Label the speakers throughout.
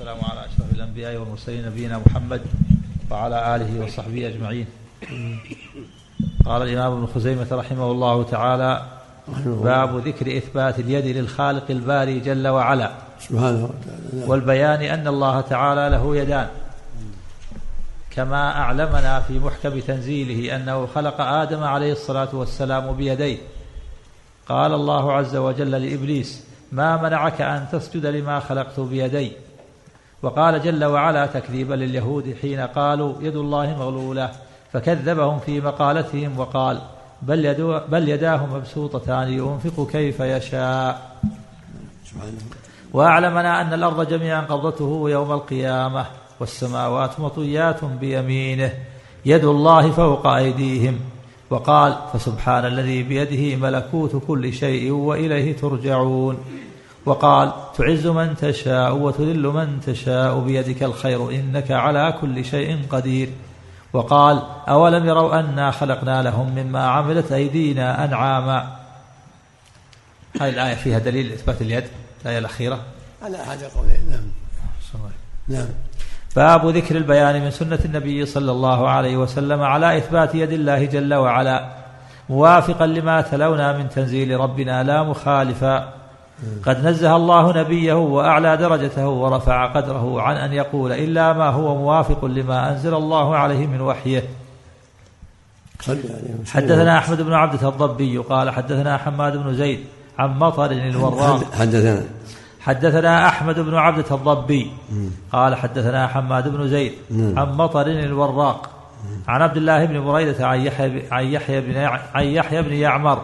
Speaker 1: والسلام على أشرف الأنبياء والمرسلين نبينا محمد وعلى آله وصحبه أجمعين. قال الإمام ابن خزيمة رحمه الله تعالى باب ذكر إثبات اليد للخالق الباري جل وعلا.
Speaker 2: سبحانه وتعالى
Speaker 1: والبيان أن الله تعالى له يدان. كما أعلمنا في محكم تنزيله أنه خلق آدم عليه الصلاة والسلام بيديه. قال الله عز وجل لإبليس ما منعك أن تسجد لما خلقت بيدي؟ وقال جل وعلا تكذيبا لليهود حين قالوا يد الله مغلولة فكذبهم في مقالتهم وقال بل, يدو بل يداه مبسوطتان ينفق كيف يشاء. وأعلمنا أن الأرض جميعا قبضته يوم القيامة والسماوات مطويات بيمينه يد الله فوق أيديهم. وقال فسبحان الذي بيده ملكوت كل شيء وإليه ترجعون. وقال تعز من تشاء وتذل من تشاء بيدك الخير إنك على كل شيء قدير. وقال أولم يروا أنا خلقنا لهم مما عملت أيدينا أنعاما. هذه الآية فيها دليل إثبات اليد الآية الأخيرة.
Speaker 2: على أحد قولين نعم. نعم.
Speaker 1: باب ذكر البيان من سنة النبي صلى الله عليه وسلم على إثبات يد الله جل وعلا موافقا لما تلونا من تنزيل ربنا لا مخالفا. قد نزه الله نبيه وأعلى درجته ورفع قدره عن أن يقول إلا ما هو موافق لما أنزل الله عليه من وحيه. حدثنا أحمد بن عبدة الضبي قال حدثنا حماد بن زيد عن مطر الوراق
Speaker 2: حدثنا.
Speaker 1: حدثنا أحمد بن عبدة الضبي قال حدثنا حماد بن زيد. عن مطر الوراق عن عبد الله بن بريدة عن يحيى عن يحيى بن عن يحيى بن يعمر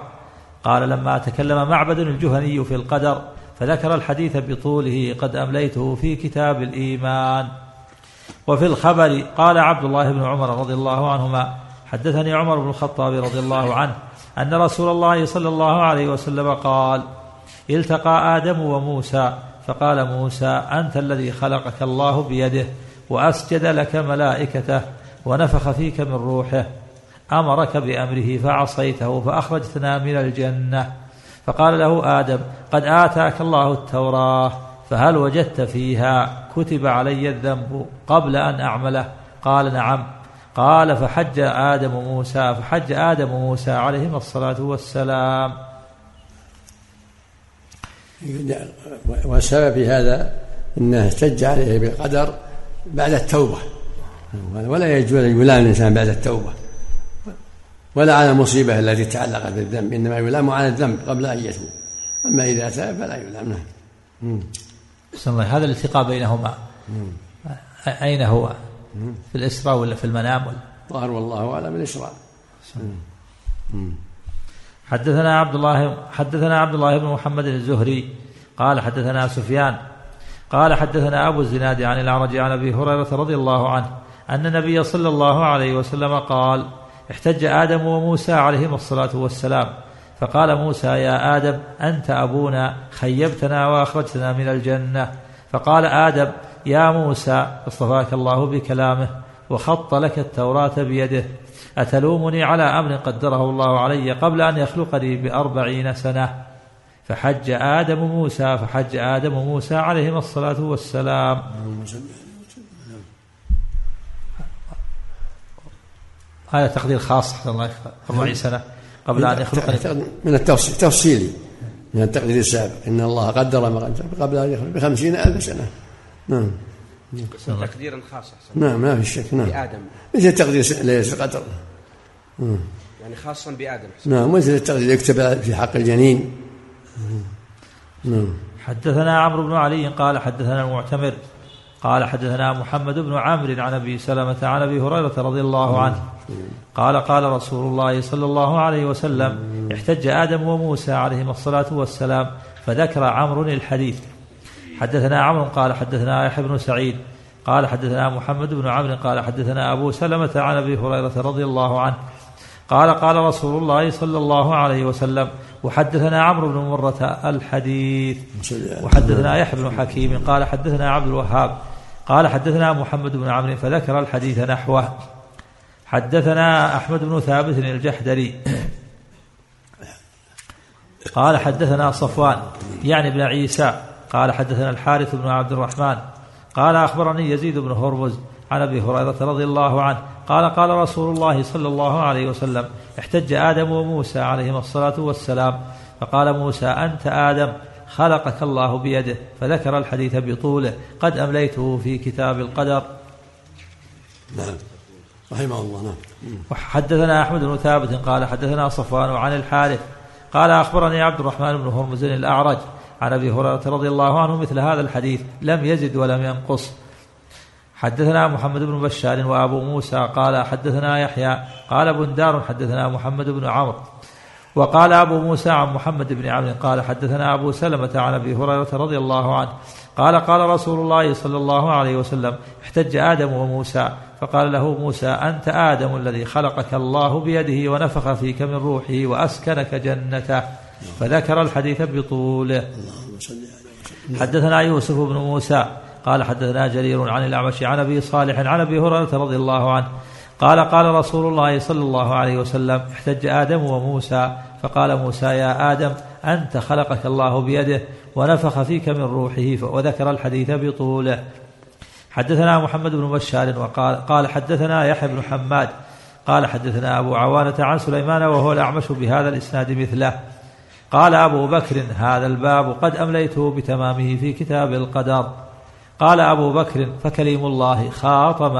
Speaker 1: قال لما تكلم معبد الجهني في القدر فذكر الحديث بطوله قد أمليته في كتاب الإيمان. وفي الخبر قال عبد الله بن عمر رضي الله عنهما حدثني عمر بن الخطاب رضي الله عنه أن رسول الله صلى الله عليه وسلم قال التقى آدم وموسى فقال موسى أنت الذي خلقك الله بيده وأسجد لك ملائكته ونفخ فيك من روحه. أمرك بأمره فعصيته فأخرجتنا من الجنة. فقال له آدم قد آتاك الله التوراة فهل وجدت فيها؟ كتب علي الذنب قبل أن أعمله. قال نعم. قال فحج آدم موسى فحج آدم موسى عليهما الصلاة والسلام.
Speaker 2: والسبب في هذا إنه احتج عليه بالقدر بعد التوبة. ولا يجوز يلام الإنسان بعد التوبة. ولا على المصيبه التي تعلقت بالذنب إنما يلام على الذنب قبل أن يتوب. أما إذا تاب فلا يلام. نعم.
Speaker 1: الله. هذا الالتقاء بينهما. أين هو؟ في الإسراء ولا في المنام؟ ولا
Speaker 2: ظهر والله أعلم الإسراء.
Speaker 1: حدثنا عبد الله حدثنا عبد الله بن محمد الزهري. قال حدثنا سفيان. قال حدثنا أبو الزناد عن الأعرج عن أبي هريرة رضي الله عنه أن النبي صلى الله عليه وسلم قال احتج آدم وموسى عليهما الصلاة والسلام. فقال موسى يا آدم أنت أبونا خيبتنا وأخرجتنا من الجنة. فقال آدم يا موسى اصطفاك الله بكلامه وخط لك التوراة بيده. أتلومني على أمر قدره الله علي قبل أن يخلقني بأربعين سنة؟ فحج آدم موسى فحج آدم موسى عليهما الصلاة والسلام. هذا تقدير خاص حسن الله أربعين سنة قبل أن يخلقني
Speaker 2: من التفصيل تفصيلي. من التقدير السابق. إن الله قدر ما قدر قبل أن يخلق بخمسين ألف سنة. نعم.
Speaker 3: تقديرا خاصا أحسن.
Speaker 2: نعم ما في شك. نعم.
Speaker 3: بآدم.
Speaker 2: مثل تقدير ليله القدر
Speaker 3: يعني خاصا بآدم.
Speaker 2: نعم مثل التقدير يكتب في حق الجنين. نعم.
Speaker 1: حدثنا عمرو بن علي قال حدثنا المعتمر قال حدثنا محمد بن عمرو عن أبي سلمة عن أبي هريرة رضي الله عنه. قال قال رسول الله صلى الله عليه وسلم احتج آدم وموسى عليهما الصلاة والسلام فذكر عمرو الحديث. حدثنا عمرو قال حدثنا يحيى بن سعيد قال حدثنا محمد بن عمرو قال حدثنا أبو سلمة عن أبي هريرة رضي الله عنه. قال قال رسول الله صلى الله عليه وسلم وحدثنا عمرو بن مرة الحديث. وحدثنا يحيى بن حكيم قال حدثنا عبد الوهاب قال حدثنا محمد بن عمرو فذكر الحديث نحوه. حدثنا أحمد بن ثابت الجحدري. قال حدثنا صفوان يعني ابن عيسى. قال حدثنا الحارث بن عبد الرحمن. قال أخبرني يزيد بن هرمز عن أبي هريرة رضي الله عنه. قال قال رسول الله صلى الله عليه وسلم احتج آدم وموسى عليهما الصلاة والسلام. فقال موسى أنت آدم. خلقك الله بيده فذكر الحديث بطوله قد أمليته في كتاب القدر.
Speaker 2: نعم. رحمه الله نعم.
Speaker 1: وحدثنا أحمد بن ثابت قال حدثنا صفوان عن الحارث قال أخبرني عبد الرحمن بن هرمز الأعرج عن أبي هريرة رضي الله عنه مثل هذا الحديث لم يزد ولم ينقص. حدثنا محمد بن بشار وأبو موسى قال حدثنا يحيى قال بندار حدثنا محمد بن عمرو وقال أبو موسى عن محمد بن عمرو قال حدثنا أبو سلمة عن أبي هريرة رضي الله عنه قال قال رسول الله صلى الله عليه وسلم احتج آدم وموسى فقال له موسى أنت آدم الذي خلقك الله بيده ونفخ فيك من روحه وأسكنك جنته فذكر الحديث بطوله حدثنا يوسف بن موسى قال حدثنا جرير عن الأعمش عن أبي صالح عن أبي هريرة رضي الله عنه قال قال رسول الله صلى الله عليه وسلم احتج آدم وموسى. فقال موسى يا آدم أنت خلقك الله بيده ونفخ فيك من روحه وذكر الحديث بطوله. حدثنا محمد بن بشار وقال قال حدثنا يحيى بن حماد قال حدثنا أبو عوانة عن سليمان وهو الأعمش بهذا الإسناد مثله. قال أبو بكر هذا الباب قد أمليته بتمامه في كتاب القدر. قال أبو بكر فكليم الله خاطب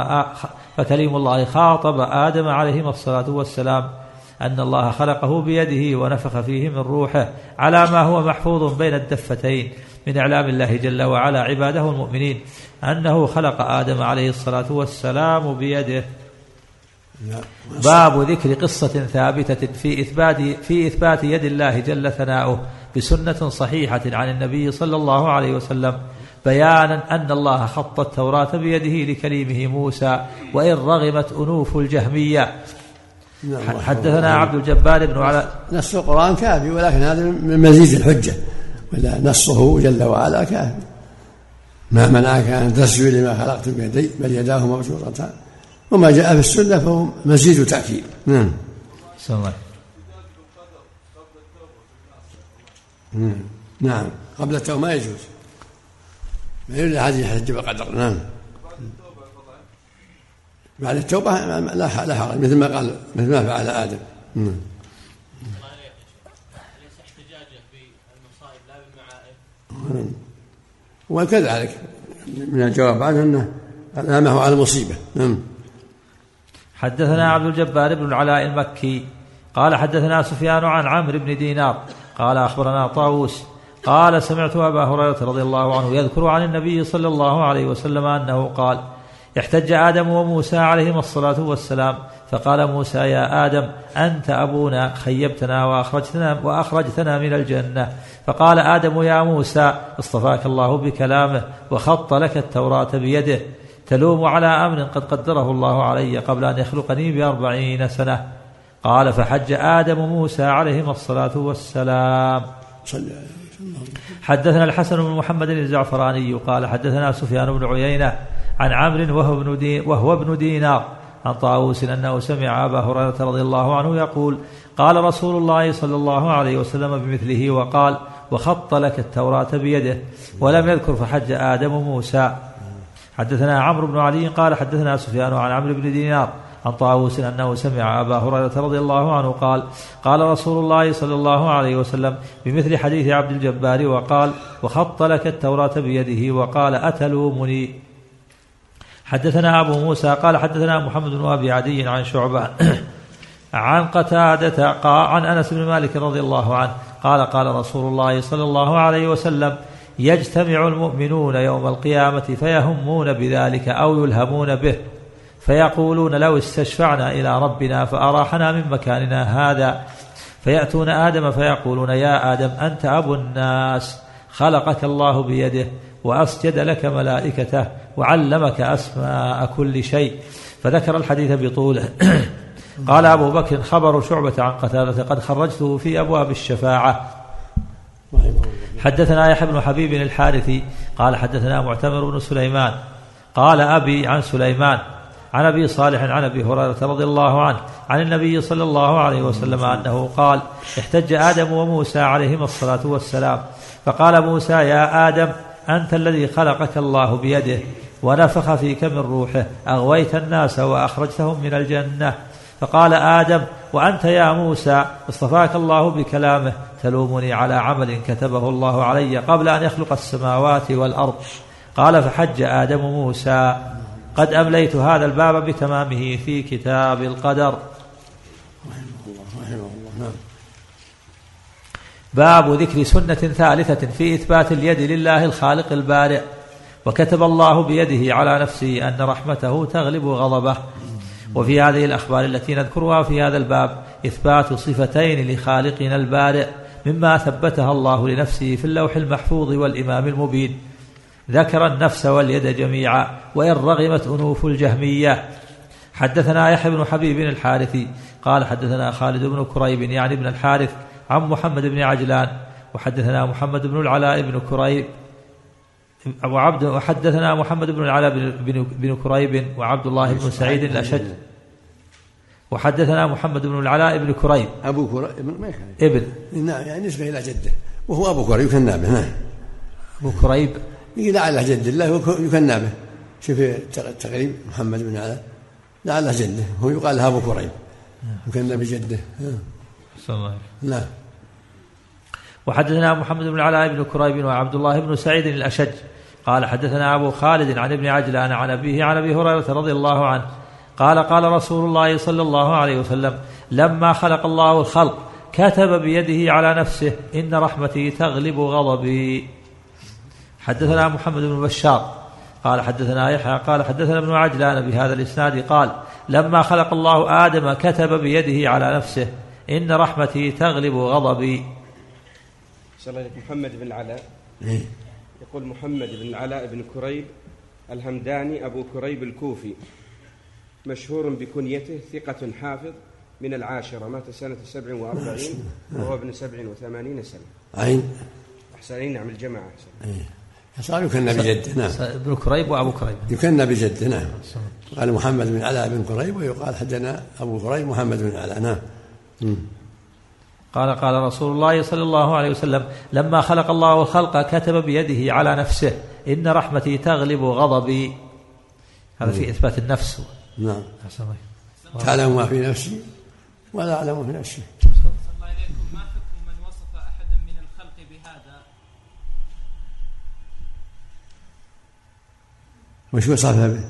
Speaker 1: فكليم الله خاطب آدم عليهما الصلاة والسلام أن الله خلقه بيده ونفخ فيه من روحه على ما هو محفوظ بين الدفتين من إعلام الله جل وعلا عباده المؤمنين أنه خلق آدم عليه الصلاة والسلام بيده. باب ذكر قصة ثابتة في إثبات في إثبات يد الله جل ثناؤه بسنة صحيحة عن النبي صلى الله عليه وسلم بيانا أن الله خط التوراة بيده لكليمه موسى وإن رغمت أنوف الجهمية. نعم، حدثنا عبد الجبار بن علاء
Speaker 2: نص القرآن كافي ولكن هذا من مزيد الحجة. ولا نصه جل وعلا كافي. ما منعك أن تسجد لما خلقت بيدي بل يداه مبسوطتان وما جاء في السنة فهو مزيد تأكيد. نعم. نعم. قبل التوبة ما يجوز. ما يريد أحد يحج بالقدر نعم. بعد التوبة لا لا حرج مثل ما قال مثل ما فعل آدم. نعم. وكذلك من الجواب عنه أنه الامه على المصيبة. نعم.
Speaker 1: حدثنا عبد الجبار بن العلاء المكي قال حدثنا سفيان عن عمرو بن دينار قال أخبرنا طاووس قال سمعت أبا هريرة رضي الله عنه يذكر عن النبي صلى الله عليه وسلم أنه قال احتج آدم وموسى عليهما الصلاة والسلام فقال موسى يا آدم أنت أبونا خيبتنا واخرجتنا وأخرجتنا من الجنة. فقال آدم يا موسى اصطفاك الله بكلامه وخط لك التوراة بيده تلوم على أمر قد قدره الله علي قبل أن يخلقني بأربعين سنة. قال فحج آدم موسى عليهما الصلاة والسلام. حدثنا الحسن بن محمد الزعفراني قال حدثنا سفيان بن عيينة عن عمرو وهو ابن وهو ابن دينار عن طاووس أنه سمع أبا هريرة رضي الله عنه يقول قال رسول الله صلى الله عليه وسلم بمثله وقال وخط لك التوراة بيده ولم يذكر فحج آدم موسى حدثنا عمرو بن علي قال حدثنا سفيان عن عمرو بن دينار عن طاووس أنه سمع أبا هريرة رضي الله عنه قال قال رسول الله صلى الله عليه وسلم بمثل حديث عبد الجبار وقال وخط لك التوراة بيده وقال أتلومني؟ حدثنا أبو موسى قال حدثنا محمد بن أبي عدي عن شعبة عن قتادة عن أنس بن مالك رضي الله عنه قال قال رسول الله صلى الله عليه وسلم يجتمع المؤمنون يوم القيامة فيهمون بذلك أو يلهمون به. فيقولون لو استشفعنا إلى ربنا فأراحنا من مكاننا هذا. فيأتون آدم فيقولون يا آدم أنت أبو الناس خلقك الله بيده وأسجد لك ملائكته وعلمك أسماء كل شيء. فذكر الحديث بطوله. قال أبو بكر خبر شعبة عن قتادة قد خرجته في أبواب الشفاعة. حدثنا يحيى بن حبيب الحارثي قال حدثنا معتمر بن سليمان قال أبي عن سليمان عن أبي صالح عن أبي هريرة رضي الله عنه عن النبي صلى الله عليه وسلم أنه قال احتج آدم وموسى عليهما الصلاة والسلام فقال موسى يا آدم أنت الذي خلقك الله بيده ونفخ فيك من روحه أغويت الناس وأخرجتهم من الجنة. فقال آدم وأنت يا موسى اصطفاك الله بكلامه تلومني على عمل كتبه الله علي قبل أن يخلق السماوات والأرض. قال فحج آدم موسى قد أمليت هذا الباب بتمامه في كتاب القدر. باب ذكر سنة ثالثة في إثبات اليد لله الخالق البارئ وكتب الله بيده على نفسه أن رحمته تغلب غضبه. وفي هذه الأخبار التي نذكرها في هذا الباب إثبات صفتين لخالقنا البارئ مما ثبتها الله لنفسه في اللوح المحفوظ والإمام المبين. ذكر النفس واليد جميعا وإن رغمت أنوف الجهمية. حدثنا يحيى بن حبيب الحارثي قال حدثنا خالد بن كريب يعني ابن الحارث عن محمد بن عجلان. وحدثنا محمد بن العلاء بن كريب وعبد وحدثنا محمد بن العلاء بن, بن كريب وعبد الله بن سعيد الأشج وحدثنا محمد بن العلاء بن كريب.
Speaker 2: أبو كريب ما
Speaker 1: ابن.
Speaker 2: نعم يعني نسبة إلى جده وهو أبو كريب به نعم.
Speaker 1: أبو كريب.
Speaker 2: لعله جد الله يكنى به. شوف التقريب محمد بن العلاء لعله جده هو يقال له أبو كريب. يكنى بجدة.
Speaker 1: الله
Speaker 2: نعم.
Speaker 1: وحدثنا محمد بن العلاء بن كريب وعبد الله بن سعيد الأشج. قال حدثنا أبو خالد عن ابن عجلان عن أبيه عن أبي هريرة رضي الله عنه. قال قال رسول الله صلى الله عليه وسلم لما خلق الله الخلق كتب بيده على نفسه إن رحمتي تغلب غضبي. حدثنا محمد بن بشار قال حدثنا يحيى قال حدثنا ابن عجلان بهذا الإسناد قال لما خلق الله آدم كتب بيده على نفسه إن رحمتي تغلب غضبي.
Speaker 3: صلى الله محمد بن العلاء
Speaker 2: إيه.
Speaker 3: يقول محمد بن العلاء بن كريب الهمداني أبو كريب الكوفي مشهور بكنيته ثقة حافظ من العاشرة مات سنة سبع وأربعين وهو ابن سبع وثمانين سنة.
Speaker 2: عين
Speaker 3: أحسن نعم الجماعة أحسن.
Speaker 2: إيه. يكنى بجده نعم.
Speaker 1: ابن كريب وأبو كريب.
Speaker 2: يكنى بجده نعم. قال محمد بن علاء بن كريب ويقال حدنا أبو كريب محمد بن علاء نعم.
Speaker 1: قال قال رسول الله صلى الله عليه وسلم لما خلق الله الخلق كتب بيده على نفسه إن رحمتي تغلب غضبي. هذا في إثبات النفس.
Speaker 2: نعم. تعلم ما في نفسي ولا أعلم في نفسي. وش وصفها به؟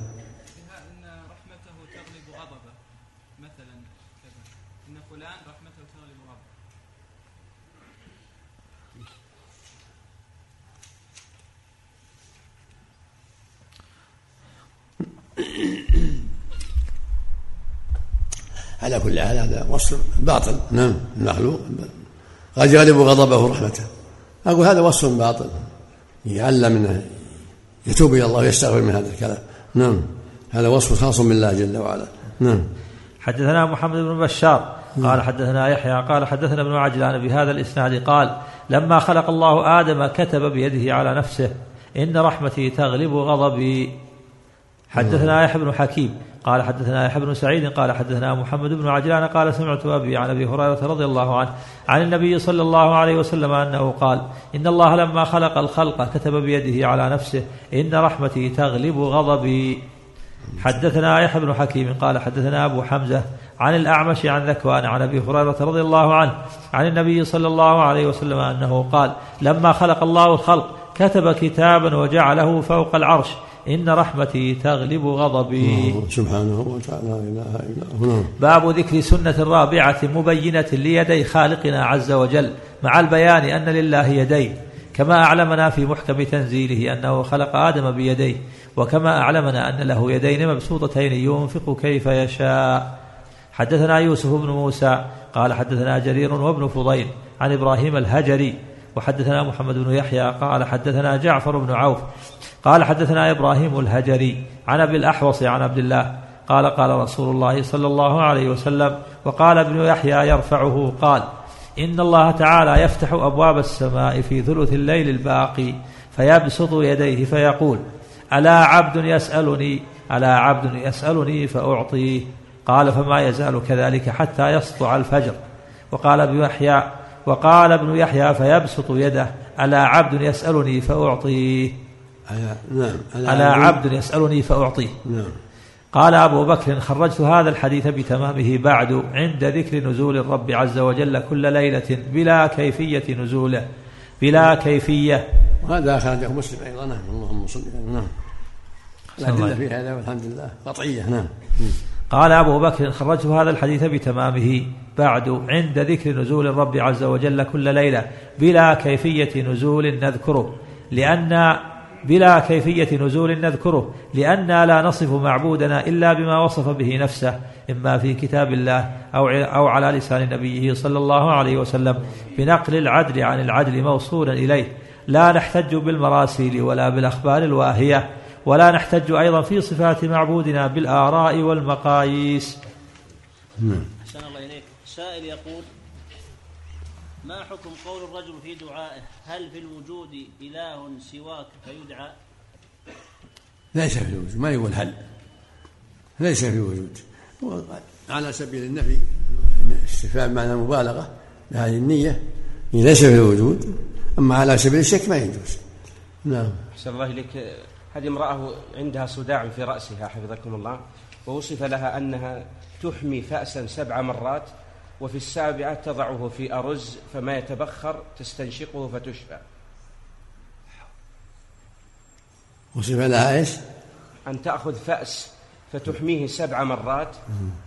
Speaker 2: على كل حال هذا وصف باطل. نعم. المخلوق قد يغلب غضبه رحمته. أقول هذا وصف باطل. يعلم منه. يتوب إلى الله ويستغفر من هذا الكلام. نعم. هذا وصف خاص بالله جل وعلا. نعم.
Speaker 1: حدثنا محمد بن بشار قال حدثنا يحيى قال حدثنا ابن عجلان بهذا الإسناد قال لما خلق الله آدم كتب بيده على نفسه إن رحمتي تغلب غضبي. حدثنا يحيى بن حكيم قال حدثنا يحيى بن سعيد قال حدثنا محمد بن عجلان قال سمعت أبي عن أبي هريرة رضي الله عنه عن النبي صلى الله عليه وسلم أنه قال إن الله لما خلق الخلق كتب بيده على نفسه إن رحمتي تغلب غضبي. حدثنا يحيى بن حكيم قال حدثنا أبو حمزة عن الأعمش عن ذكوان عن أبي هريرة رضي الله عنه عن النبي صلى الله عليه وسلم أنه قال لما خلق الله الخلق كتب كتابا وجعله فوق العرش إن رحمتي تغلب غضبي.
Speaker 2: سبحانه وتعالى لا إله إلا هو.
Speaker 1: باب ذكر سنة رابعة مبينة ليدي خالقنا عز وجل مع البيان أن لله يدين كما أعلمنا في محكم تنزيله أنه خلق آدم بيديه وكما أعلمنا أن له يدين مبسوطتين ينفق كيف يشاء. حدثنا يوسف بن موسى قال حدثنا جرير وابن فضيل عن إبراهيم الهجري وحدثنا محمد بن يحيى قال حدثنا جعفر بن عوف قال حدثنا إبراهيم الهجري عن أبي الأحوص عن عبد الله قال قال رسول الله صلى الله عليه وسلم وقال ابن يحيى يرفعه قال إن الله تعالى يفتح أبواب السماء في ثلث الليل الباقي فيبسط يديه فيقول ألا عبد يسألني؟ ألا عبد يسألني فأعطيه. قال فما يزال كذلك حتى يسطع الفجر. وقال ابن يحيى وقال ابن يحيى فيبسط يده ألا عبد يسألني فأعطيه؟
Speaker 2: على نعم
Speaker 1: على عبد. يسألني فأعطيه.
Speaker 2: نعم.
Speaker 1: قال أبو بكر خرجت هذا الحديث بتمامه بعد عند ذكر نزول الرب عز وجل كل ليلة بلا كيفية نزوله بلا كيفية.
Speaker 2: وهذا أخرجه مسلم أيضا نعم اللهم صل نعم الأدلة في هذا والحمد لله قطعية نعم.
Speaker 1: قال أبو بكر خرجت هذا الحديث بتمامه بعد عند ذكر نزول الرب عز وجل كل ليلة بلا كيفية نزول نذكره. لأن بلا كيفية نزول نذكره. لأننا لا نصف معبودنا إلا بما وصف به نفسه إما في كتاب الله أو أو على لسان نبيه صلى الله عليه وسلم. بنقل العدل عن العدل موصولا إليه. لا نحتج بالمراسيل ولا بالأخبار الواهية. ولا نحتج أيضا في صفات معبودنا بالآراء والمقاييس.
Speaker 4: أحسن الله إليك. سائل يقول ما حكم قول الرجل في دعائه؟ هل في الوجود إله سواك فيدعى؟
Speaker 2: ليس في الوجود. ما يقول هل. ليس في وجود هو على سبيل النفي استفهام معنى المبالغة بهذه النية ليس في الوجود. أما على سبيل الشك ما يجوز. نعم.
Speaker 3: أحسن الله إليك. هذه امرأة عندها صداع في رأسها حفظكم الله. ووصف لها أنها تحمي فأسا سبع مرات وفي السابعة تضعه في أرز فما يتبخر تستنشقه فتشفى.
Speaker 2: وصف لها إيش؟
Speaker 3: أن تأخذ فأس فتحميه سبع مرات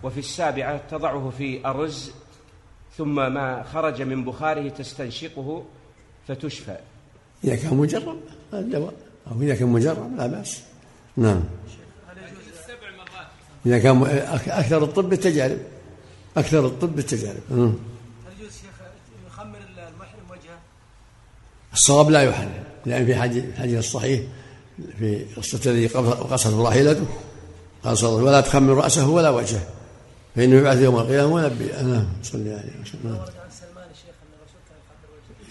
Speaker 3: وفي السابعة تضعه في أرز ثم ما خرج من بخاره تستنشقه فتشفى.
Speaker 2: إذا كان مجرب هذا الدواء أو إذا كان مجرب لا بأس. نعم. إذا كان أكثر الطب بالتجارب. أكثر الطب بالتجارب.
Speaker 5: هل يجوز شيخ يخمر المحرم وجهه؟
Speaker 2: الصواب لا يحرم لأن في حديث الحديث الصحيح في قصة الذي قصت راحلته قال صلى الله عليه وسلم ولا تخمر رأسه ولا وجهه فإنه يبعث يوم القيامة ولبي نعم صلى عليه وسلم. نعم.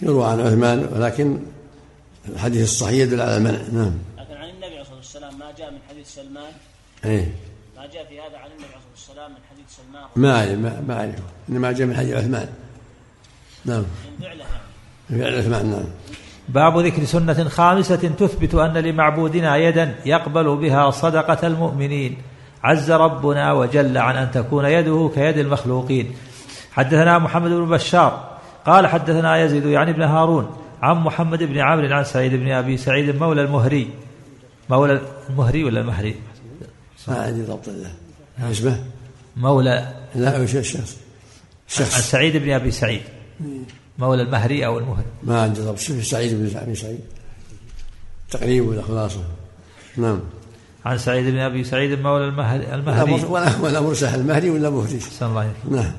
Speaker 2: يروى عن عثمان ولكن الحديث الصحيح يدل على المنع. نعم.
Speaker 4: لكن عن النبي عليه الصلاة والسلام ما جاء من حديث سلمان؟
Speaker 2: إيه.
Speaker 4: ما جاء في هذا عن النبي عليه الصلاة والسلام من حديث سلمان؟
Speaker 2: ما أعرف ما ما أعرف إنما جاء من حديث عثمان. نعم.
Speaker 4: من فعله يعني
Speaker 2: فعل عثمان نعم.
Speaker 1: باب ذكر سنة خامسة تثبت أن لمعبودنا يدا يقبل بها صدقة المؤمنين. عز ربنا وجل عن أن تكون يده كيد المخلوقين. حدثنا محمد بن بشار قال حدثنا يزيد يعني ابن هارون عن محمد بن عمرو عن سعيد بن أبي سعيد مولى المهري. مولى المهري ولا المهري؟
Speaker 2: ما عندي ضبط له اسمه
Speaker 1: مولى
Speaker 2: لا وش الشخص
Speaker 1: عن
Speaker 2: شخص
Speaker 1: سعيد بن أبي سعيد. مولى المهري أو المهري.
Speaker 2: ما عندي ضبط. شوف سعيد بن ابي سعيد. تقريب ولا خلاصه نعم.
Speaker 1: عن سعيد بن أبي سعيد مولى المهري, المهري.
Speaker 2: ولا ولا مرسل المهدي ولا مهدي
Speaker 1: صلى الله عليه وسلم
Speaker 2: نعم.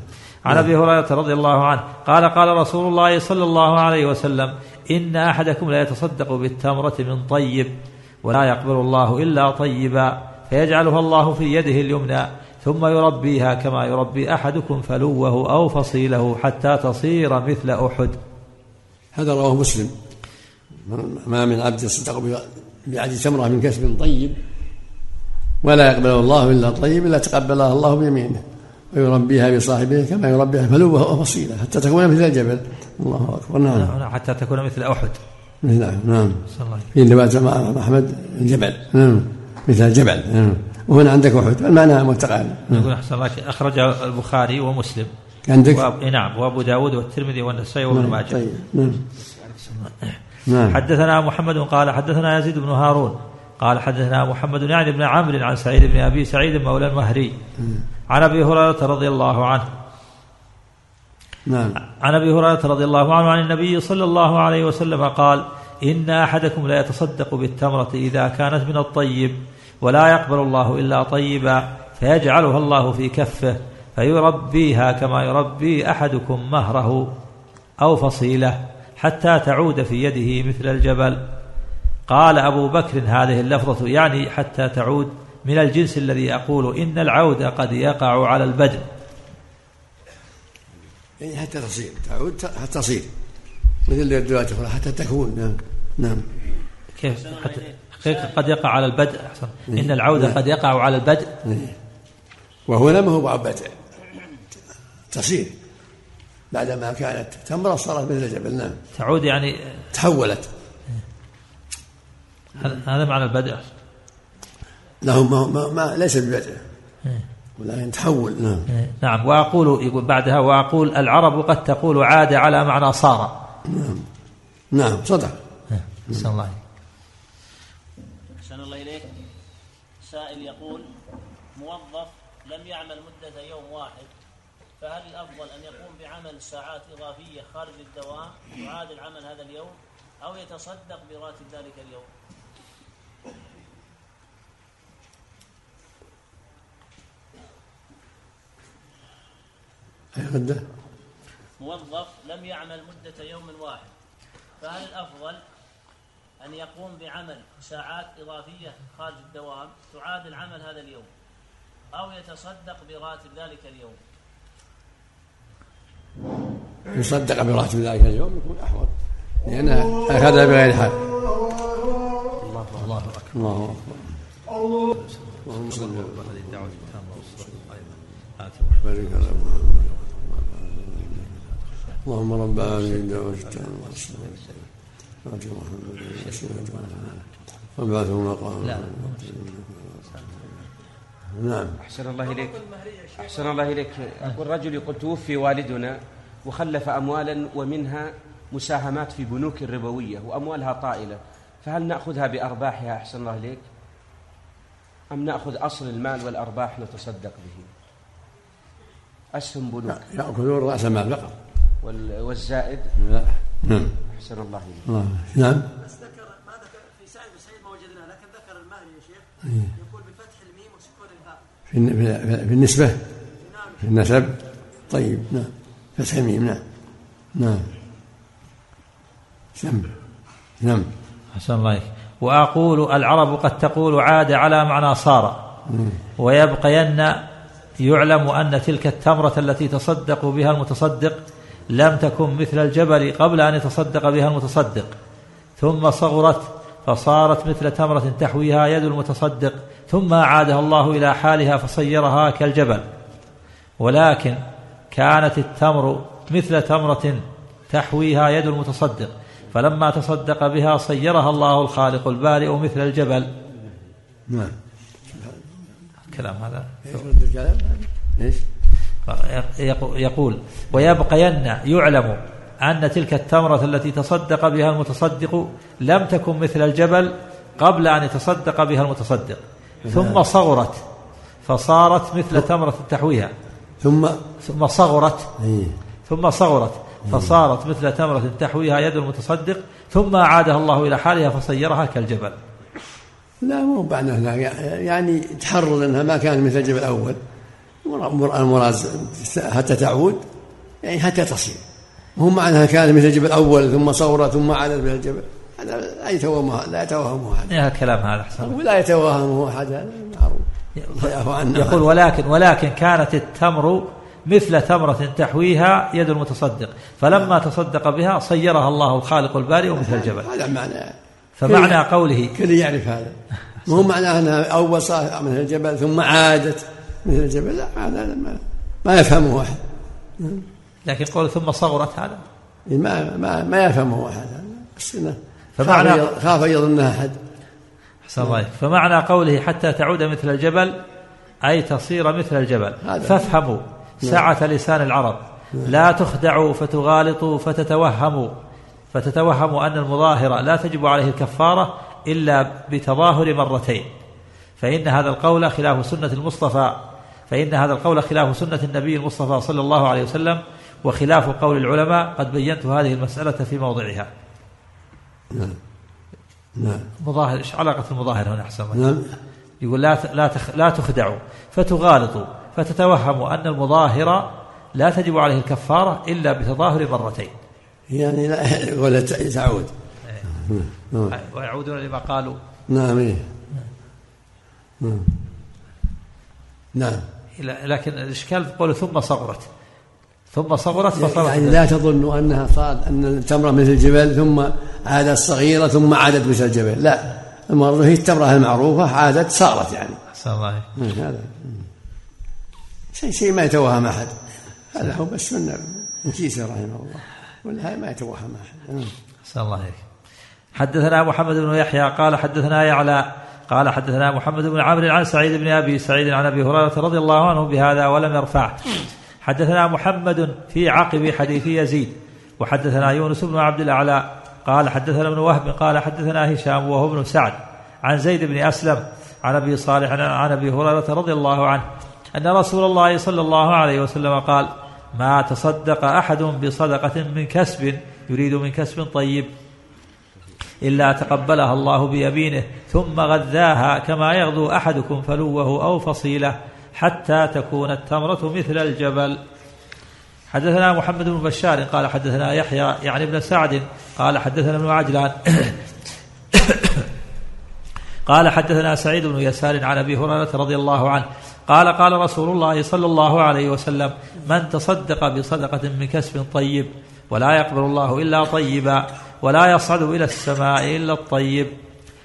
Speaker 1: عن أبي هريرة رضي الله عنه قال قال رسول الله صلى الله عليه وسلم إن أحدكم لا يتصدق بالتمرة من طيب ولا يقبل الله إلا طيبا فيجعلها الله في يده اليمنى ثم يربيها كما يربي أحدكم فلوه أو فصيله حتى تصير مثل أحد.
Speaker 2: هذا رواه مسلم. ما من عبد يصدق بعد تمرة من كسب طيب ولا يقبل الله إلا طيب إلا تقبلها الله بيمينه. ويربيها بصاحبه كما يربيها فلوه وفصيله حتى تكون مثل الجبل. الله أكبر نعم.
Speaker 1: حتى تكون مثل أحد.
Speaker 2: نعم. نعم في مع أحمد الجبل نعم. مثل الجبل نعم. وهنا عندك أحد المعنى متقارب نعم.
Speaker 1: يقول أحسن الله اخرجه البخاري ومسلم.
Speaker 2: عندك؟
Speaker 1: وأب... نعم. وأبو داود والترمذي والنسائي وابن
Speaker 2: نعم
Speaker 1: ماجه.
Speaker 2: طيب نعم. نعم.
Speaker 1: حدثنا محمد قال حدثنا يزيد بن هارون. قال حدثنا محمد يعني بن عمرو عن سعيد بن أبي سعيد مولى المهري. عن أبي هريرة رضي الله عنه.
Speaker 2: نعم.
Speaker 1: عن أبي هريرة رضي الله عنه عن النبي صلى الله عليه وسلم قال إن أحدكم لا يتصدق بالتمرة إذا كانت من الطيب ولا يقبل الله إلا طيبا فيجعلها الله في كفه فيربيها كما يربي أحدكم مهره أو فصيله حتى تعود في يده مثل الجبل. قال أبو بكر هذه اللفظة يعني حتى تعود من الجنس الذي أقول إن العود قد يقع على البدن.
Speaker 2: يعني حتى تصير تعود حتى تصير. مثل الاخرى حتى تكون نعم نعم.
Speaker 1: كيف؟ حتى قد يقع على البدء؟ أحسن إن العودة قد يقع على البدء.
Speaker 2: وهنا ما هو بعد بدء. تصير. بعدما كانت تمرة صارت مثل الجبل نعم.
Speaker 1: تعود يعني
Speaker 2: تحولت.
Speaker 1: هذا هذا معنى البدء؟
Speaker 2: له ما, ما, ما ليس ببدء ولكن تحول نعم.
Speaker 1: نعم. وأقول يقول بعدها وأقول العرب قد تقول عاد على معنى صار.
Speaker 2: نعم. صدق.
Speaker 1: أحسن الله عليك.
Speaker 4: أحسن الله إليك. سائل يقول موظف لم يعمل مدة يوم واحد فهل الأفضل أن يقوم بعمل ساعات إضافية خارج الدوام يعادل عمل هذا اليوم أو يتصدق براتب ذلك اليوم؟
Speaker 2: أي غدة
Speaker 4: موظف لم يعمل مدة يوم واحد. فهل الأفضل أن يقوم بعمل ساعات إضافية خارج الدوام تعادل عمل هذا اليوم أو يتصدق براتب ذلك اليوم؟
Speaker 2: يصدق براتب ذلك اليوم يكون أحوط لأنه أخذها بغير حق
Speaker 1: الله أكبر.
Speaker 2: الله أكبر. اللهم صل وسلم
Speaker 1: هذه
Speaker 2: اللهم رب التامة والصلاة آت محمد وابعثه مقام
Speaker 1: لا
Speaker 2: نعم
Speaker 3: أحسن الله إليك أحسن الله إليك يقول رجل يقول توفي والدنا وخلف أموالا ومنها مساهمات في بنوك ربوية وأموالها طائلة فهل نأخذها بأرباحها أحسن الله إليك أم نأخذ أصل المال والأرباح نتصدق به أسهم بنوك
Speaker 2: يأكلون رأس المال فقط
Speaker 3: والزائد.
Speaker 2: لا. نعم.
Speaker 3: أحسن الله إليك.
Speaker 2: نعم.
Speaker 5: بس ذكر ما ذكر في سعيد وسعيد ما وجدناه لكن ذكر المهري يا شيخ. يقول بفتح الميم وسكون الهاء.
Speaker 2: في الن- في- في النسبة. في النسب. طيب نعم. فتح الميم نعم. نعم. سم. نعم.
Speaker 1: أحسن الله عليك. وأقول العرب قد تقول عاد على معنى صار. ويبقين يعلم أن تلك التمرة التي تصدق بها المتصدق لم تكن مثل الجبل قبل أن يتصدق بها المتصدق. ثم صغرت فصارت مثل تمرة تحويها يد المتصدق ثم أعادها الله إلى حالها فصيرها كالجبل. ولكن كانت التمر مثل تمرة تحويها يد المتصدق فلما تصدق بها صيرها الله الخالق البارئ مثل الجبل.
Speaker 2: نعم.
Speaker 1: الكلام هذا.
Speaker 2: إيش؟
Speaker 1: يق- يقول ويبقين يعلم أن تلك التمرة التي تصدق بها المتصدق لم تكن مثل الجبل قبل أن يتصدق بها المتصدق. ثم صغرت فصارت مثل تمرة تحويها
Speaker 2: ثم؟
Speaker 1: ثم صغرت
Speaker 2: إيه.
Speaker 1: ثم صغرت فصارت مثل تمرة تحويها يد المتصدق ثم أعادها الله إلى حالها فصيرها كالجبل.
Speaker 2: لا مو هناك يعني تحرر انها ما كانت مثل الجبل الأول. مر- المراد حتى تعود يعني حتى تصير مو معناها كانت مثل الجبل الأول ثم صورت ثم عادت مثل الجبل. هذا لا يتوهمه لا يتوهمه أحد.
Speaker 1: يا الكلام هذا أحسن.
Speaker 2: ولا يتوهمه أحد هذا معروف.
Speaker 1: يقول ولكن ولكن كانت التمر مثل تمرة تحويها يد المتصدق. فلما تصدق بها صيرها الله الخالق البارئ مثل الجبل.
Speaker 2: هذا معنى
Speaker 1: فمعنى قوله
Speaker 2: كل يعرف هذا. مو معناه أنها أول صار مثل الجبل ثم عادت. مثل الجبل. لا هذا ما, ما يفهمه أحد.
Speaker 1: لكن قول ثم صغرت هذا.
Speaker 2: ما ما ما يفهمه أحد. بس
Speaker 1: فمعنى-
Speaker 2: خاف خاف يظنها أحد.
Speaker 1: أحسن الله. فمعنى قوله حتى تعود مثل الجبل أي تصير مثل الجبل.
Speaker 2: هذا.
Speaker 1: فافهموا. سعة لسان العرب. لا تخدعوا فتغالطوا فتتوهموا. فتتوهموا أن المظاهر لا تجب عليه الكفارة إلا بتظاهر مرتين. فإن هذا القول خلاف سنة المصطفى. فإن هذا القول خلاف سنة النبي المصطفى صلى الله عليه وسلم وخلاف قول العلماء قد بينت هذه المسألة في موضعها.
Speaker 2: نعم.
Speaker 1: مظاهر إيش علاقة المظاهر هنا أحسن الله
Speaker 2: نعم.
Speaker 1: يقول لا لا تخ لا تخدعوا فتغالطوا فتتوهموا أن المظاهر لا تجب عليه الكفارة إلا بتظاهر مرتين.
Speaker 2: يعني لا ولا تعود. نعم.
Speaker 1: ويعودون لما قالوا.
Speaker 2: نعم إيه. نعم. نعم.
Speaker 1: لكن الإشكال في قوله ثم صغرت. ثم صغرت فصارت
Speaker 2: يعني لا تظنوا أنها صارت أن التمرة مثل الجبل ثم عادت صغيرة ثم عادت مثل الجبل لا. المرة هي التمرة المعروفة عادت صارت يعني.
Speaker 1: أحسن الله.
Speaker 2: مم، هذا. شيء شيء ما يتوهم أحد. هذا هو بس سنه نسيسه رحمه الله. ولا ما يتوهم أحد. مم.
Speaker 1: أحسن الله عليك. حدثنا محمد بن يحيى قال حدثنا يعلى قال حدثنا محمد بن عمرو عن سعيد بن أبي سعيد عن أبي هريرة رضي الله عنه بهذا ولم يرفعه. حدثنا محمد في عقب حديث يزيد. وحدثنا يونس بن عبد الأعلى قال حدثنا ابن وهب قال حدثنا هشام وهو ابن سعد عن زيد بن أسلم عن أبي صالح عن أبي هريرة رضي الله عنه أن رسول الله صلى الله عليه وسلم قال ما تصدق أحد بصدقة من كسب يريد من كسب طيب. إلا تقبلها الله بيمينه ثم غذاها كما يغدو أحدكم فلوه أو فصيلة حتى تكون التمرة مثل الجبل. حدثنا محمد بن بشار قال حدثنا يحيى يعني ابن سعد قال حدثنا ابن عجلان. قال حدثنا سعيد بن يسار عن أبي هريرة رضي الله عنه قال قال رسول الله صلى الله عليه وسلم من تصدق بصدقة من كسب طيب ولا يقبل الله إلا طيبا. ولا يصعد إلى السماء إلا الطيب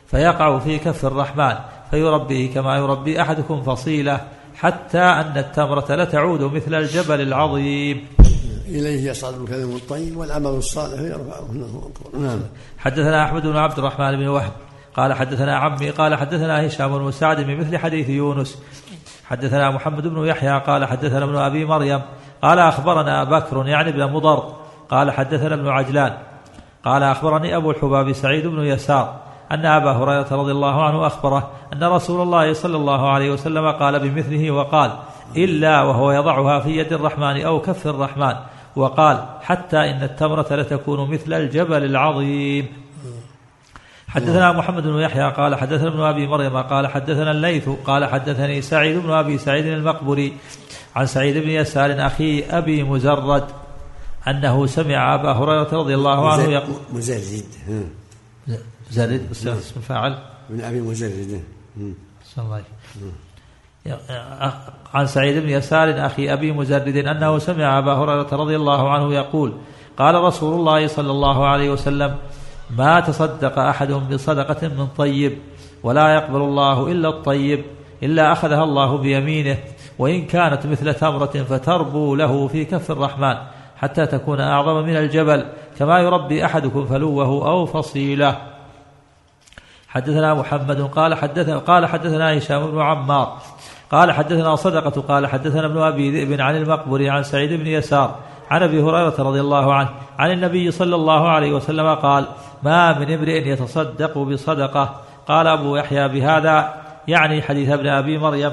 Speaker 1: فيقع في كف الرحمن فيربيه كما يربي أحدكم فصيلة حتى أن التمرة لتعود مثل الجبل العظيم.
Speaker 2: إليه يصعد الكلم الطيب والعمل الصالح يرفعه. نعم.
Speaker 1: حدثنا أحمد بن عبد الرحمن بن وهب قال حدثنا عمي قال حدثنا هشام بن سعد بمثل حديث يونس. حدثنا محمد بن يحيى قال حدثنا ابن أبي مريم قال أخبرنا بكر يعني ابن مضر قال حدثنا ابن عجلان. قال أخبرني أبو الحباب سعيد بن يسار أن أبا هريرة رضي الله عنه أخبره أن رسول الله صلى الله عليه وسلم قال بمثله وقال إلا وهو يضعها في يد الرحمن أو كف الرحمن وقال حتى إن التمرة لتكون مثل الجبل العظيم. حدثنا محمد بن يحيى قال حدثنا ابن أبي مريم قال حدثنا الليث قال حدثني سعيد بن أبي سعيد المقبري عن سعيد بن يسار أخي أبي مزرد. أنه سمع أبا هريرة رضي الله عنه يقول
Speaker 2: مزرد ها.
Speaker 1: زرد اسم الفاعل
Speaker 2: من أبي مزرد
Speaker 1: الله عليه عن سعيد بن يسار أخي أبي مزرد أنه سمع أبا هريرة رضي الله عنه يقول قال رسول الله صلى الله عليه وسلم ما تصدق أحد بصدقة من طيب ولا يقبل الله إلا الطيب إلا أخذها الله بيمينه وإن كانت مثل تمرة فتربو له في كف الرحمن. حتى تكون أعظم من الجبل. كما يربي أحدكم فلوه أو فصيلة. حدثنا محمد قال حدثنا قال حدثنا هشام بن عمار. قال حدثنا صدقة قال حدثنا ابن أبي ذئب عن المقبري عن سعيد بن يسار عن أبي هريرة رضي الله عنه عن النبي صلى الله عليه وسلم قال ما من امرئ يتصدق بصدقة. قال أبو يحيى بهذا يعني حديث ابن أبي مريم.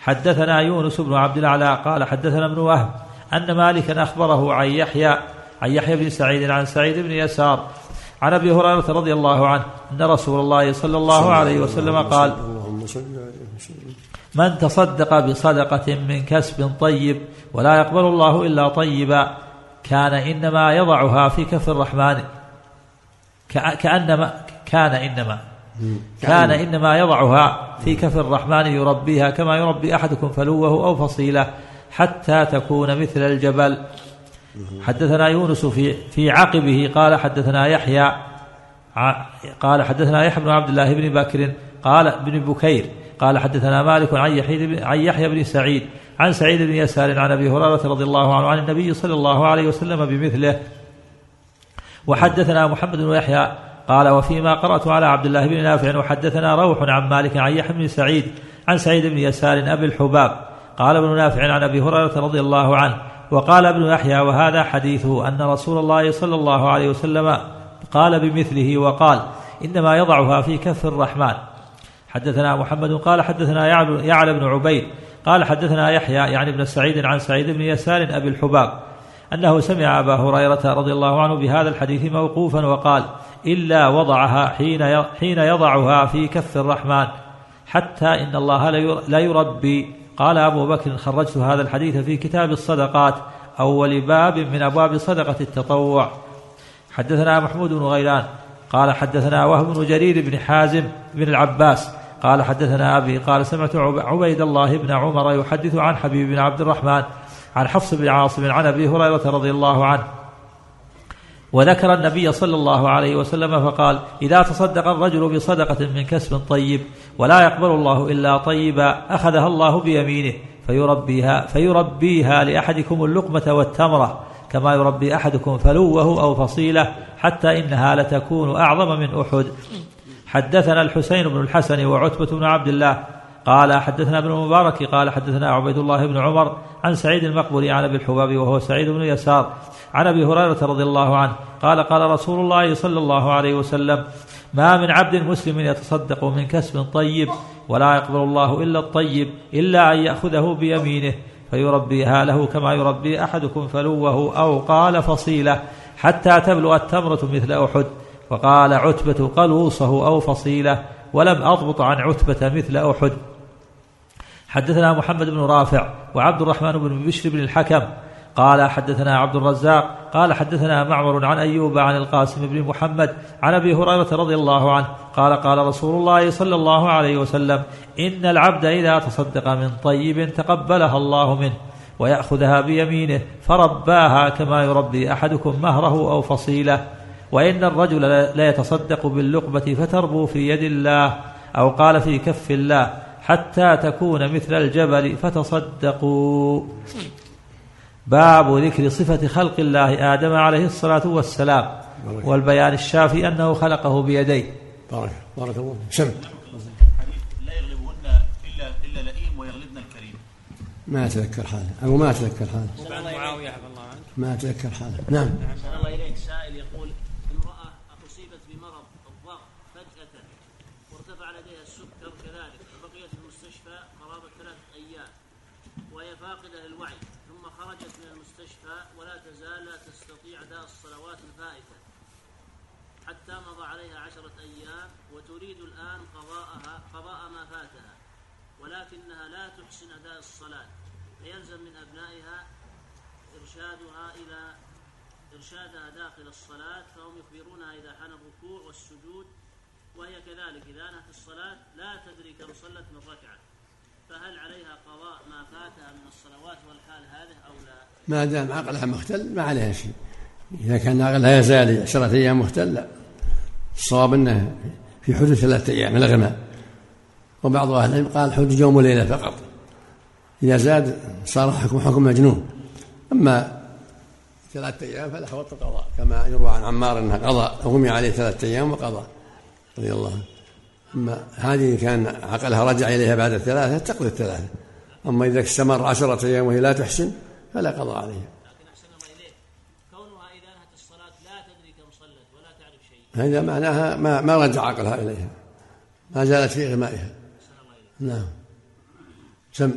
Speaker 1: حدثنا يونس بن عبد الاعلى قال حدثنا ابن وهب أن مالكا أخبره عن يحيى عن يحيى بن سعيد عن سعيد بن يسار عن أبي هريرة رضي الله عنه أن رسول الله صلى الله عليه وسلم قال من تصدق بصدقة من كسب طيب ولا يقبل الله إلا طيبا كان إنما يضعها في كف الرحمن. كأنما كان إنما كان إنما يضعها في كف الرحمن يربيها كما يربي أحدكم فلوه أو فصيلة. حتى تكون مثل الجبل. حدثنا يونس في في عقبه قال حدثنا يحيى قال حدثنا يحيى بن عبد الله بن بكر قال ابن بكير قال حدثنا مالك عن يحيى عن يحيى بن سعيد عن سعيد بن يسار عن أبي هريرة رضي الله عنه عن النبي صلى الله عليه وسلم بمثله. وحدثنا محمد بن يحيى قال وفيما قرأت على عبد الله بن نافع وحدثنا روح عن مالك عن يحيى بن سعيد عن سعيد بن يسار أبي الحباب. قال ابن نافع عن أبي هريرة رضي الله عنه وقال ابن يحيى وهذا حديثه أن رسول الله صلى الله عليه وسلم قال بمثله وقال إنما يضعها في كف الرحمن. حدثنا محمد قال حدثنا يعلى بن عبيد قال حدثنا يحيى يعني ابن سعيد عن سعيد بن يسار أبي الحباب أنه سمع أبا هريرة رضي الله عنه بهذا الحديث موقوفا وقال إلا وضعها حين حين يضعها في كف الرحمن حتى إن الله لا يربي قال أبو بكر خرجت هذا الحديث في كتاب الصدقات أول باب من أبواب صدقة التطوع. حدثنا محمود بن غيلان قال حدثنا وهب بن جرير بن حازم بن العباس قال حدثنا أبي قال سمعت عب- عبيد الله بن عمر يحدث عن حبيب بن عبد الرحمن عن حفص بن عاصم عن أبي هريرة رضي الله عنه. وذكر النبي صلى الله عليه وسلم فقال إذا تصدق الرجل بصدقة من كسب طيب ولا يقبل الله إلا طيبا أخذها الله بيمينه فيربيها فيربيها لأحدكم اللقمة والتمرة كما يربي أحدكم فلوه أو فصيلة حتى إنها لتكون أعظم من أحد. حدثنا الحسين بن الحسن وعتبة بن عبد الله قال حدثنا ابن المبارك قال حدثنا عبيد الله بن عمر عن سعيد المقبري عن أبي الحباب وهو سعيد بن يسار عن أبي هريرة رضي الله عنه قال قال رسول الله صلى الله عليه وسلم ما من عبد مسلم يتصدق من كسب طيب ولا يقبل الله إلا الطيب إلا أن يأخذه بيمينه فيربيها له كما يربي أحدكم فلوه أو قال فصيلة حتى تبلغ التمرة مثل أحد وقال عتبة قلوصه أو فصيلة ولم أضبط عن عتبة مثل أحد. حدثنا محمد بن رافع وعبد الرحمن بن بشر بن الحكم قال حدثنا عبد الرزاق قال حدثنا معمر عن أيوب عن القاسم بن محمد عن أبي هريرة رضي الله عنه قال قال رسول الله صلى الله عليه وسلم إن العبد إذا تصدق من طيب تقبلها الله منه ويأخذها بيمينه فرباها كما يربي أحدكم مهره أو فصيله وإن الرجل لا يتصدق باللقبه فتربو في يد الله أو قال في كف الله حتى تكون مثل الجبل فتصدقوا. باب ذكر صفة خلق الله آدم عليه الصلاة والسلام. والبيان الشافي أنه خلقه بيديه.
Speaker 2: بارك. بارك الله. سم
Speaker 6: لا يغلبهن الا إلا لئيم ويغلبن الكريم.
Speaker 2: ما أتذكر حاله. أو ما أتذكر حاله.
Speaker 7: معاوية حفظ الله عنك
Speaker 2: ما أتذكر حاله. نعم.
Speaker 4: أحسن الله إليك. سائل يقول امرأة أصيبت بمرض الضغط فجأة وارتفع لديها السكر كذلك وبقيت في المستشفى قرابة ثلاثة أيام وهي فاقدة للوعي ثم خرجت من المستشفى ولا تزال لا تستطيع أداء الصلوات الفائتة حتى مضى عليها عشرة أيام وتريد الآن قضاءها قضاء ما فاتها ولكنها لا تحسن أداء الصلاة فيلزم من أبنائها إرشادها إلى إرشادها داخل الصلاة فهم يخبرونها إذا حان الركوع والسجود وهي كذلك إذا أنهت الصلاة لا تدري كم صلت من ركعة. فهل عليها قضاء ما فاتها من الصلوات والحال هذه أو لا؟
Speaker 2: ما دام عقلها مختل ما عليها شيء. إذا كان عقلها يزال عشرة أيام مختل لا. الصواب أنه في حدود ثلاثة أيام الغنى وبعض أهل العلم قال حدود يوم وليلة فقط. إذا زاد صار حكم حكم مجنون. أما ثلاثة أيام فلا حوط القضاء كما يروى عن عمار أنه قضى أغمي عليه ثلاثة أيام وقضى رضي الله عنه. أما هذه كان عقلها رجع إليها بعد الثلاثة تقضي الثلاثة. أما إذا استمر عشرة أيام وهي لا تحسن فلا قضاء عليها. هذا معناها ما, ما رجع عقلها إليها ما زالت في إغمائها نعم. سم.